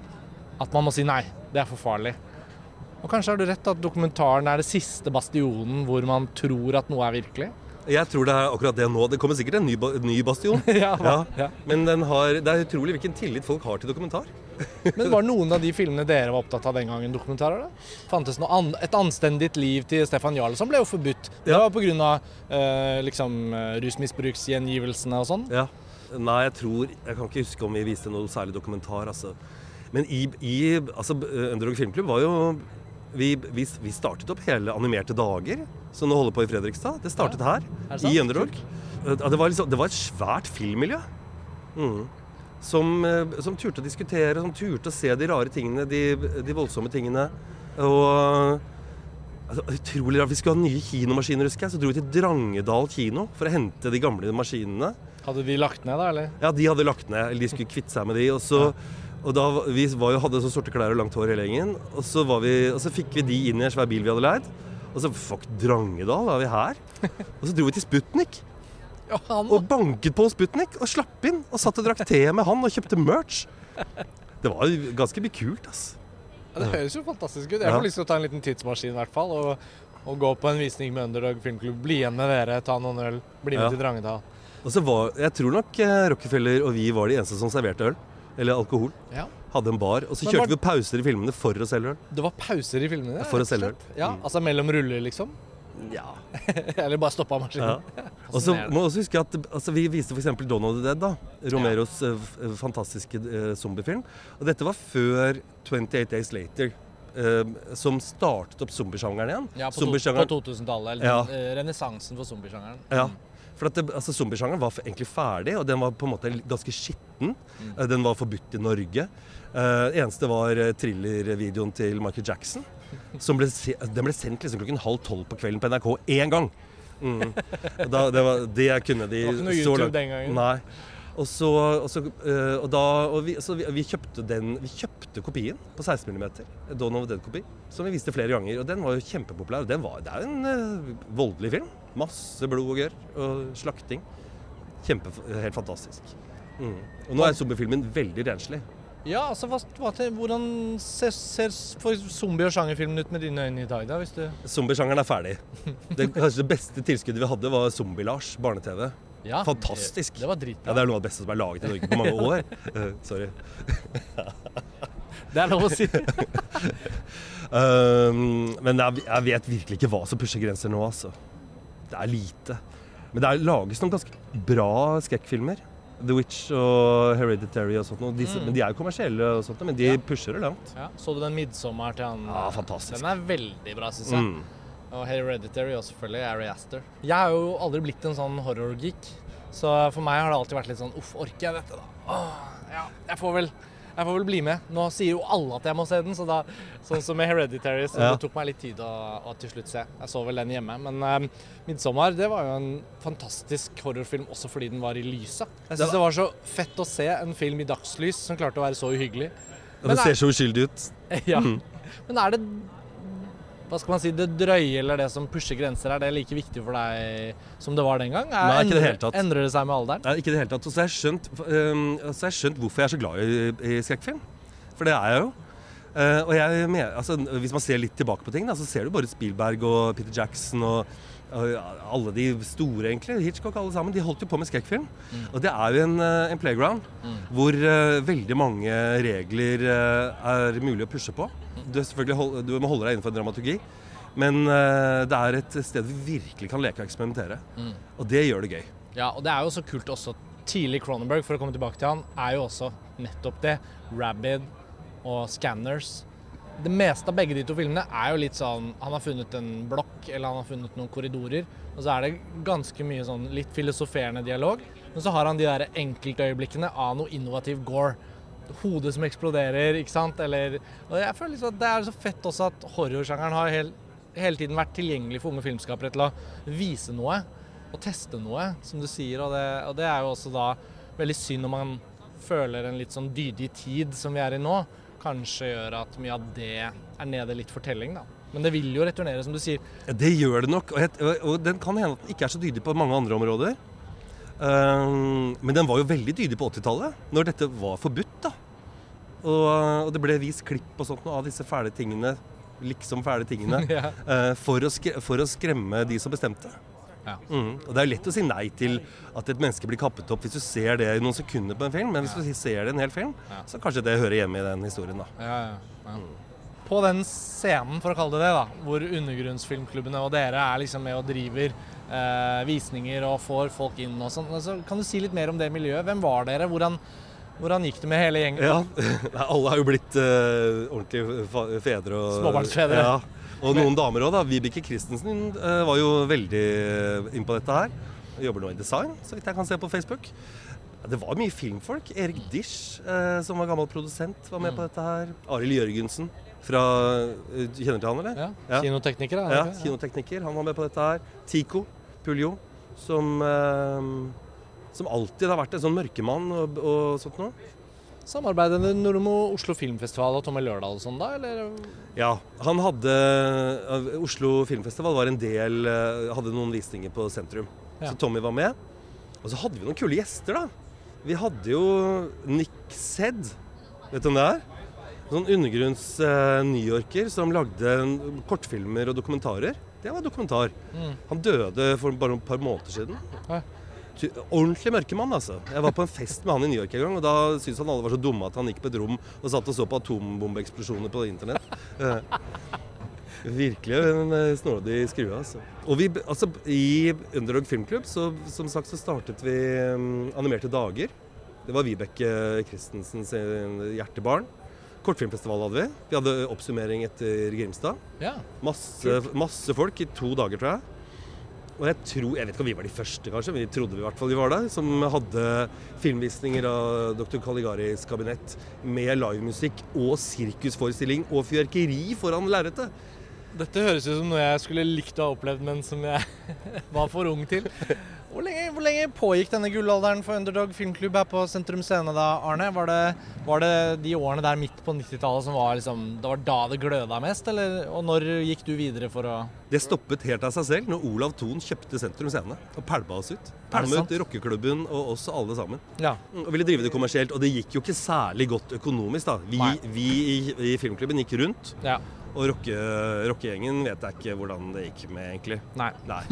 at man må si nei, det er for farlig. Og kanskje har du rett at dokumentaren er det siste bastionen hvor man tror at noe er virkelig? Jeg tror det er akkurat det nå. Det kommer sikkert en ny, ny bastion. ja. Ja. Men den har, det er utrolig hvilken tillit folk har til dokumentar. Men var noen av de filmene dere var opptatt av den gangen, dokumentarer? da? Fantes noe an Et anstendig liv til Stefan Jarlsson ble jo forbudt. Det var pga. Uh, liksom, eh, rusmisbruksgjengivelsene og sånn. Ja. Nei, jeg tror Jeg kan ikke huske om vi viste noe særlig dokumentar, altså. Men i, i altså, Underdog Filmklubb var jo vi, vi, vi startet opp hele Animerte dager, som nå holder på i Fredrikstad. Det startet her, Er det i Underdog. Ja, Det var, liksom, det var et svært filmmiljø. Mm. Som, eh, som turte å diskutere, som turte å se de rare tingene, de, de voldsomme tingene. Og altså, utrolig rart. Vi skulle ha nye kinomaskiner, husker jeg. Så dro vi til Drangedal kino for å hente de gamle maskinene. Hadde de lagt ned, da? eller? Ja, de hadde lagt ned, eller de skulle kvitte seg med de. Og så, og da, vi var jo, hadde så sorte klær og langt hår hele gjengen. Og så, var vi, og så fikk vi de inn i en svær bil vi hadde leid. Og så fuck, Drangedal, er vi her? Og så dro vi til Sputnik Ja, han og banket på Sputnik og slapp inn. Og satt og drakk te med han og kjøpte merch. Det var ganske kult, ass. Ja, det høres jo fantastisk ut. Jeg Ja. får lyst til å ta en liten tidsmaskin i hvert fall. Og, og gå på en visning med Underdog filmklubb. Bli igjen med dere, ta noen øl. Bli med Ja. til Drangedal. Og så var, Jeg tror nok eh, Rockefeller og vi var de eneste som serverte øl. Eller alkohol. Ja. Hadde en bar. Og så kjørte var- vi pauser i filmene for å selge øl. Det var pauser i filmene? For å selge øl. Ja, Mm. Altså mellom ruller, liksom? Ja. Eller bare stoppa maskinen? ja. Og så må også huske at altså, Vi viste f.eks. Of the Dead. da Romeros ja. f- eh, fantastiske uh, zombiefilm. Og dette var før 28 Days Later. Uh, som startet opp zombiesjangeren igjen. Ja, på, på 2000-tallet. Eller Ja. eh, renessansen for zombiesjangeren. Ja. For at det, altså, Zombiesjangeren var egentlig ferdig, og den var på en måte ganske skitten. Mm. Den var forbudt i Norge. Uh, eneste var eh, thrillervideoen til Michael Jackson. Som ble, den ble sendt liksom klokken halv tolv på kvelden på NRK én gang. Mm. Da, det, var, det kunne de Det var ikke noe YouTube den gangen. Nei. Og så, og så, eh, og da, og vi, så vi, vi kjøpte den Vi kjøpte kopien på 16 mm. Dawn of Dead-kopi. Som vi viste flere ganger. Og den var jo kjempepopulær. Og den var, det er jo en uh, voldelig film. Masse blod og gørr og slakting. Kjempe, helt fantastisk. Mm. Og nå er zombiefilmen veldig renslig. Ja, altså hva, hva Hvordan ser, ser zombie- og sjangerfilmen ut med dine øyne i dag, da? Zombiesjangeren er ferdig. Det, kanskje det beste tilskuddet vi hadde, var Zombie-Lars, barne-TV. Ja, Fantastisk. Det, var dritbra. Ja, det er noe av det beste som er laget i Norge på mange år. Uh, sorry. Det er lov å si. Um, men jeg, jeg vet virkelig ikke hva som pusher grenser nå, altså. Det er lite. Men det er lages noen ganske bra skrekkfilmer. The Witch og Hereditary og sånt. Og Disse, Mm. Men de er jo kommersielle, og sånt, men de Ja. pusher det langt. Ja, så du den 'Midtsommer' til han? Ja, fantastisk. Den er veldig bra, syns jeg. Mm. Og Hereditary og selvfølgelig Ari Aster. Jeg har jo aldri blitt en sånn horror-geek, så for meg har det alltid vært litt sånn uff, orker jeg dette, da? Åh, ja, jeg får vel jeg får vel bli med. Nå sier jo alle at jeg må se den, så da, sånn som med Hereditary, så Ja. det tok meg litt tid å, å til slutt se. Jeg så vel den hjemme. Men um, 'Midtsommer' det var jo en fantastisk horrorfilm også fordi den var i lyset. Jeg syns det var så fett å se en film i dagslys som klarte å være så uhyggelig. Men det ser så uskyldig ut. Ja. Mm. Men er det hva skal man si, det drøye eller det som pusher grenser, er det like viktig for deg som det var den gang? Er, Nei, ikke det helt hele tatt. Endrer det seg med alderen? Nei, ikke i det hele tatt. Og så har jeg skjønt, um, så jeg skjønt hvorfor jeg er så glad i, i skrekkfilm. For det er jeg jo. Uh, og jeg altså, Hvis man ser litt tilbake på ting, da, så ser du bare Spielberg og Peter Jackson og alle de store, egentlig. Hitchcock, alle sammen. De holdt jo på med skrekkfilm. Og det er jo en, eh, en playground hvor uh, veldig mange regler uh, er mulig å pushe på. Du, selvfølgelig hold, du må holde deg innenfor dramaturgi. Men uh, det er et sted vi virkelig kan leke og eksperimentere. Og det gjør det gøy. Ja, og det er jo så kult også. Tidlig Cronenberg, for å komme tilbake til han, er jo også nettopp det. Rabid og Scanners. Det meste av begge de to filmene er jo litt sånn Han har funnet en blokk, eller han har funnet noen korridorer. Og så er det ganske mye sånn litt filosoferende dialog. Men så har han de der enkeltøyeblikkene av noe innovativ gore. Hodet som eksploderer, ikke sant? Eller Og jeg føler liksom at det er så fett også at horrorsjangeren har hel, hele tiden vært tilgjengelig for unge filmskapere til å vise noe og teste noe, som du sier. Og det, og det er jo også da veldig synd når man føler en litt sånn dydig tid som vi er i nå, kanskje gjør at mye av det er nede litt for telling, da. Men det vil jo returnere, som du sier. Ja, Det gjør det nok. Og, jeg, og, den kan hende at den ikke er så dydig på mange andre områder. Um, men den var jo veldig dydig på 80-tallet, når dette var forbudt. da. Og, og det ble vist klipp og sånt av disse fæle tingene, liksom fæle tingene, Ja. uh, for, å for å skremme de som bestemte. Ja. Mm. Og Det er jo lett å si nei til at et menneske blir kappet opp hvis du ser det i noen sekunder på en film, men hvis du ser det i en hel film, Ja. så kanskje det hører hjemme i den historien. da. Ja, ja, ja. På den scenen, for å kalle det det, da, hvor undergrunnsfilmklubbene og dere er liksom med og driver eh, visninger og får folk inn og sånn, altså, kan du si litt mer om det miljøet? Hvem var dere? Hvordan, hvordan gikk det med hele gjengen? Ja, alle har jo blitt uh, ordentlige fedre. Og, Småbarnsfedre. Ja. Og noen damer òg, da. Vibeke Christensen eh, var jo veldig inn på dette her. Jobber nå i design, så vidt jeg kan se på Facebook. Det var mye filmfolk. Erik Dish, eh, som var gammel produsent, var med Mm. på dette her. Arild Jørgensen fra eh, Du kjenner til han, eller? Ja. Ja. Kinotekniker. Da, Ja, kinotekniker. Han var med på dette her. Tico Puljo, som eh, som alltid har vært en sånn mørkemann og, og sånt noe. Samarbeidet med Oslo Filmfestival og Tommy Lørdal og sånn da, eller? Ja, han hadde eh, Oslo Filmfestival var en del eh, Hadde noen visninger på sentrum. Ja. Så Tommy var med. Og så hadde vi noen kule gjester, da. Vi hadde jo Nick Sedd. Vet du hvem det er? Sånn undergrunns eh, New-Yorker som lagde kortfilmer og dokumentarer. Det var dokumentar. Mm. Han døde for bare et par måneder siden. Ja. Ordentlig mørkemann, altså. Jeg var på en fest med han i New York en gang, og da syntes han alle var så dumme at han gikk på et rom og satt og så på atombombeeksplosjoner på internett. Eh, Virkelig en snådig snodig skrue, altså. Og vi, altså, I Underdog Filmklubb så, som sagt, så startet vi um, Animerte dager. Det var Vibeke Christensens eh, hjertebarn. Kortfilmfestival hadde vi. Vi hadde oppsummering etter Grimstad. Ja. Masse, masse folk i to dager, tror jeg. Og jeg tror, jeg vet ikke om vi var de første, kanskje, men vi trodde vi i hvert fall vi var der, som hadde filmvisninger av Dr. Caligaris kabinett med livemusikk og sirkusforestilling og fyrverkeri foran lerretet. Dette høres ut som noe jeg skulle likt å ha opplevd, men som jeg var for ung til. Hvor lenge, hvor lenge pågikk denne gullalderen for Underdog filmklubb her på Sentrum Scene da, Arne? Var det, var det de årene der midt på 90-tallet som var liksom Det var da det gløda mest, eller? Og når gikk du videre for å Det stoppet helt av seg selv når Olav Thon kjøpte Sentrum Scene og pælma oss ut. Pælma ut rockeklubben og oss alle sammen. Ja. Og ville drive det kommersielt. Og det gikk jo ikke særlig godt økonomisk, da. Vi, vi i, i filmklubben gikk rundt. ja. Og rocke, rockegjengen vet jeg ikke hvordan det gikk med, egentlig. Nei. Nei.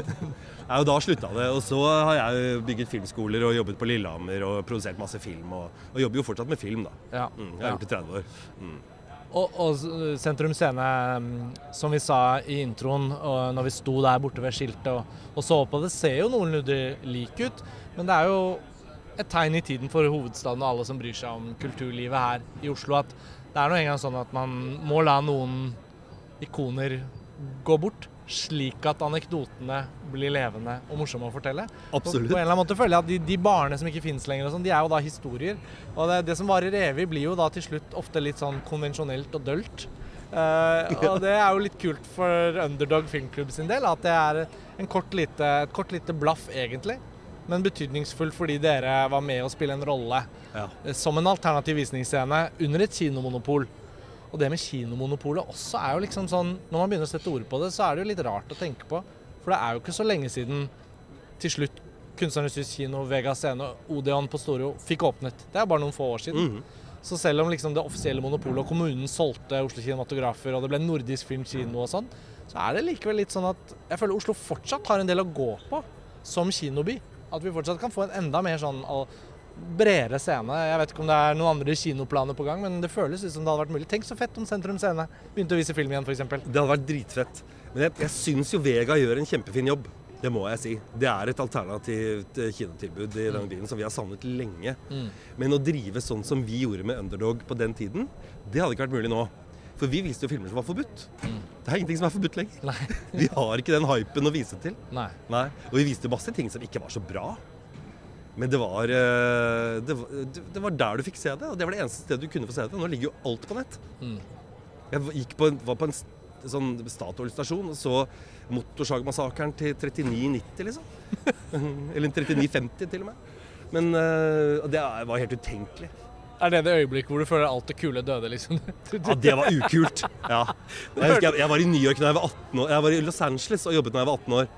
Nei, og da slutta det. Og så har jeg bygget filmskoler og jobbet på Lillehammer og produsert masse film. Og, og jobber jo fortsatt med film, da. Ja. Mm, jeg har ja. gjort det i 30 år. Mm. Og, og Sentrum Scene, mm, som vi sa i introen, og når vi sto der borte ved skiltet og, og så på det, ser jo noenlunde lik ut. Men det er jo et tegn i tiden for hovedstaden og alle som bryr seg om kulturlivet her i Oslo, at det er nå engang sånn at man må la noen ikoner gå bort. Slik at anekdotene blir levende og morsomme å fortelle. Absolutt. På, på en eller annen måte føler jeg at de, de barene som ikke finnes lenger, og sånn, de er jo da historier. Og det, det som varer evig, blir jo da til slutt ofte litt sånn konvensjonelt og dølt. Uh, og det er jo litt kult for Underdog Filmklubb sin del, at det er en kort lite, et kort lite blaff, egentlig. Men betydningsfull fordi dere var med å spille en rolle Ja. eh, som en alternativ visningsscene under et kinomonopol. Og det med kinomonopolet også er jo liksom sånn Når man begynner å sette ord på det, så er det jo litt rart å tenke på. For det er jo ikke så lenge siden til slutt Kunstnernes Hus kino, Vega Scene Odeon på Storo fikk åpnet. Det er bare noen få år siden. Mhm. Så selv om liksom det offisielle monopolet og kommunen solgte Oslo Kinematografer, og det ble Nordisk Filmkino og sånn, så er det likevel litt sånn at jeg føler Oslo fortsatt har en del å gå på som kinoby. At vi fortsatt kan få en enda mer sånn bredere scene. Jeg vet ikke om det er noen andre kinoplaner på gang, men det føles ut som det hadde vært mulig. Tenk så fett om Sentrum Scene begynte å vise film igjen, f.eks. Det hadde vært dritfett. Men jeg, jeg syns jo Vega gjør en kjempefin jobb. Det må jeg si. Det er et alternativt eh, kinotilbud i den byen som vi har savnet lenge. Mm. Men å drive sånn som vi gjorde med Underdog på den tiden, det hadde ikke vært mulig nå. For vi viste jo filmer som var forbudt. Mm. Det er ingenting som er forbudt lenger. Nei. Vi har ikke den hypen å vise til. Nei. Nei. Og vi viste masse ting som ikke var så bra. Men det var, eh, det var, det var der du fikk se det, og det var det eneste stedet du kunne få se det. Nå ligger jo alt på nett. Mm. Jeg på, en- var på en sånn Statoil-stasjon og så Motorsagmassakren til 39,90, liksom. Eller 39,50 til og med. Men eh, det var helt utenkelig. Er det det øyeblikket hvor du føler alt det kule døde, liksom? Ja, det var ukult. Ja. Jeg, jeg, jeg var i New York da jeg var 18 år. Jeg var i Los Angeles og jobbet da jeg var 18 år.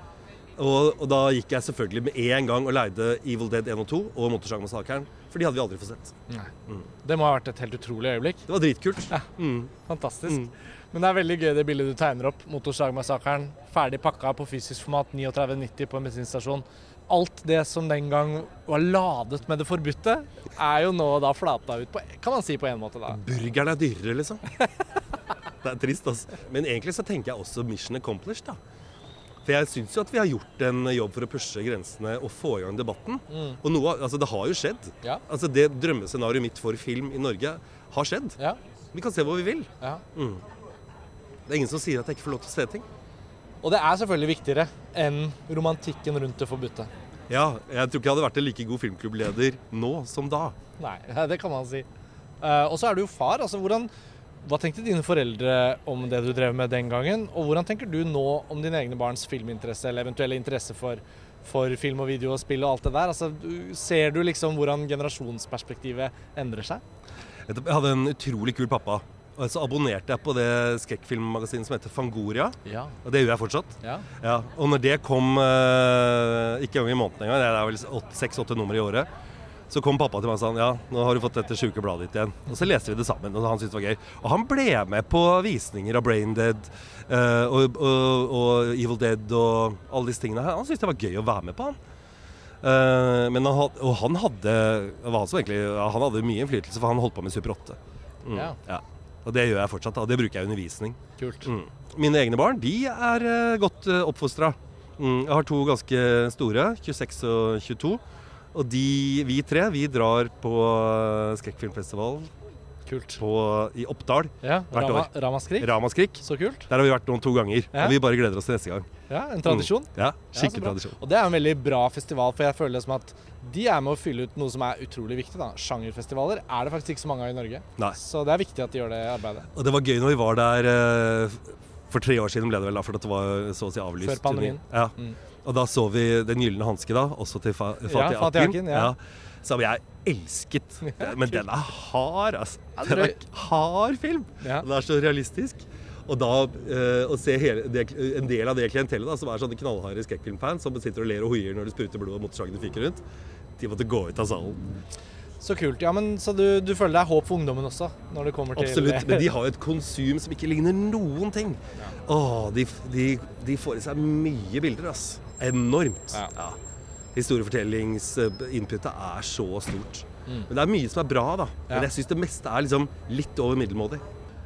Og, og da gikk jeg selvfølgelig med en gang og leide Evil Dead 1 og 2 og Motorsagmassakren. For de hadde vi aldri fått sett. Mm. Det må ha vært et helt utrolig øyeblikk. Det var dritkult. Ja. Mm. Fantastisk. Mm. Men det er veldig gøy det bildet du tegner opp. Motorsagmassakren. Ferdig pakka på fysisk format 3990 på en bensinstasjon. Alt det som den gang var ladet med det forbudte, er jo nå da flata ut på Kan man si på en måte, da. Burgeren er dyrere, liksom. det er trist, altså. Men egentlig så tenker jeg også mission accomplished, da. For jeg syns jo at vi har gjort en jobb for å pushe grensene og få i gang debatten. Mm. Og noe, altså det har jo skjedd. Ja. Altså Det drømmescenarioet mitt for film i Norge har skjedd. Ja. Vi kan se hvor vi vil. ja. Mm. Det er ingen som sier at jeg ikke får lov til å se ting. Og det er selvfølgelig viktigere enn romantikken rundt det forbudte. Ja, jeg tror ikke jeg hadde vært en like god filmklubbleder nå som da. Nei, det kan man si. Eh, og så er du jo far. altså hvordan hva tenkte dine foreldre om det du drev med den gangen? Og hvordan tenker du nå om dine egne barns filminteresse, eller eventuelle interesse for, for film og video og spill og alt det der? Altså, ser du liksom hvordan generasjonsperspektivet endrer seg? Jeg hadde en utrolig kul pappa. Og så abonnerte jeg på det skrekkfilmmagasinet som heter Fangoria. Ja. Og det gjør jeg fortsatt. ja. Ja, og når det kom, eh, ikke engang i måneden engang, det er vel seks-åtte nummer i året, Så kom pappa til meg og sa ja, nå har du fått dette sjuke bladet ditt igjen. Og så leste vi det sammen, og han syntes det var gøy. Og han ble med på visninger av Brain Dead uh, og, og, og, Evil Dead og alle disse tingene her. Han syntes det var gøy å være med på, han. Uh, men han, og han hadde, egentlig, han hadde mye innflytelse, for han holdt på med Super 8. Mm, ja. Og det gjør jeg fortsatt. da, Det bruker jeg i undervisning. Kult. Mm. Mine egne barn de er uh, godt uh, oppfostra. Mm, jeg har to ganske store, 26 og 22. Og de, vi tre vi drar på skrekkfilmfestival Kult. På, i Oppdal ja, hvert Rama, år. Ramaskrik. Ramaskrik. Så kult. Der har vi vært noen to ganger. Ja. Og vi bare gleder oss til neste gang. Ja, En tradisjon. Mm. Ja, skikkelig ja, tradisjon. Og det er en veldig bra festival, for jeg føler det som at de er med å fylle ut noe som er utrolig viktig. da. Sjangerfestivaler er det faktisk ikke så mange av i Norge. Nei. Så det er viktig at de gjør det arbeidet. Og det var gøy når vi var der uh, for tre år siden, ble det vel da, for det var så å si avlyst. Før pandemien. Ja. Mm. Og da så vi Den gylne hanske, da, også til fa Fatih ja, Akin. Ja. ja. Som jeg elsket. Men den er hard, altså. Den er hard film. Den er så realistisk. Og da øh, å se det, en del av det klientellet da, som er sånne knallharde skrekkfilmfans som sitter og ler og hoier når det spruter blod og motorsagene fyker rundt, de måtte gå ut av salen. Så kult. ja, men Så du, du, føler det er håp for ungdommen også? når det kommer til... Absolutt. Men de har jo et konsum som ikke ligner noen ting. Ja. Åh, de, de, de, får i seg mye bilder, ass. Enormt. Ja. ja. Historiefortellingsinputtet er så stort. Mm. Men det er mye som er bra, da. Men jeg syns det meste er liksom litt over middelmådig.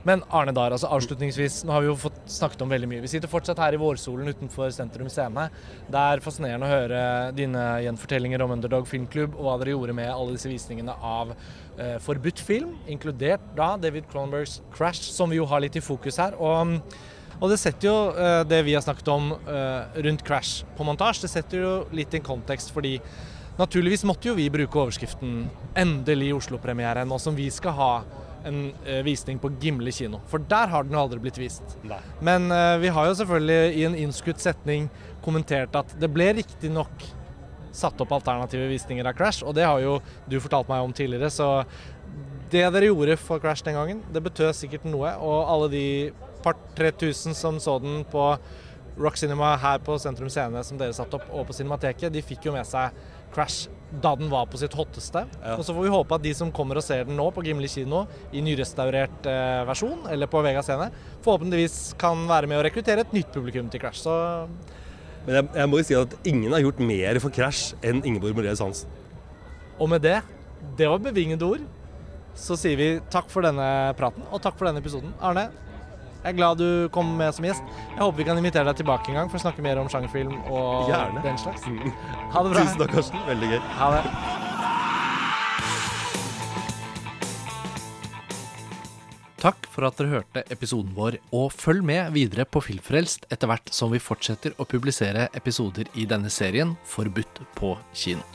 Men Arne Dahr, altså avslutningsvis, nå har vi jo fått snakket om veldig mye. Vi sitter fortsatt her i vårsolen utenfor Sentrum Scene. Det er fascinerende å høre dine gjenfortellinger om Underdog filmklubb, og hva dere gjorde med alle disse visningene av eh, forbudt film, inkludert da David Cronenbergs 'Crash', som vi jo har litt i fokus her. Og, og det setter jo uh, det vi har snakket om uh, rundt 'Crash' på montasje, det setter jo litt i en kontekst fordi Naturligvis måtte jo vi bruke overskriften 'Endelig Oslo-premiere', nå som vi skal ha en uh, visning på Gimle kino. For der har den jo aldri blitt vist. Nei. Men vi har jo selvfølgelig i en innskutt setning kommentert at det ble riktignok satt opp alternative visninger av Crash, og det har jo du fortalt meg om tidligere, så det dere gjorde for Crash den gangen, det betød sikkert noe. Og alle de par 3000 som så den på Rock Cinema her på Sentrum Scene som dere satte opp, og på Cinemateket, de fikk jo med seg Crash da den var på sitt hotteste. Ja. Og så får vi håpe at de som kommer og ser den nå på Gimli kino i nyrestaurert eh, versjon, eller på Vega scene, forhåpentligvis kan være med å rekruttere et nytt publikum til Crash. Så Men jeg, jeg må jo si at ingen har gjort mer for Crash enn Ingeborg Moreus Hansen. Og med det, det var bevingede ord, så sier vi takk for denne praten, og takk for denne episoden. Arne, jeg er glad du kom med som gjest. Jeg håper vi kan invitere deg tilbake en gang for å snakke mer om sjangerfilm og Gjerne. den slags. Ha det bra. Tusen takk, Karsten. Veldig gøy. Ha det. Takk for at dere hørte episoden vår, og følg med videre på Filmfrelst etter hvert som vi fortsetter å publisere episoder i denne serien Forbudt på kino.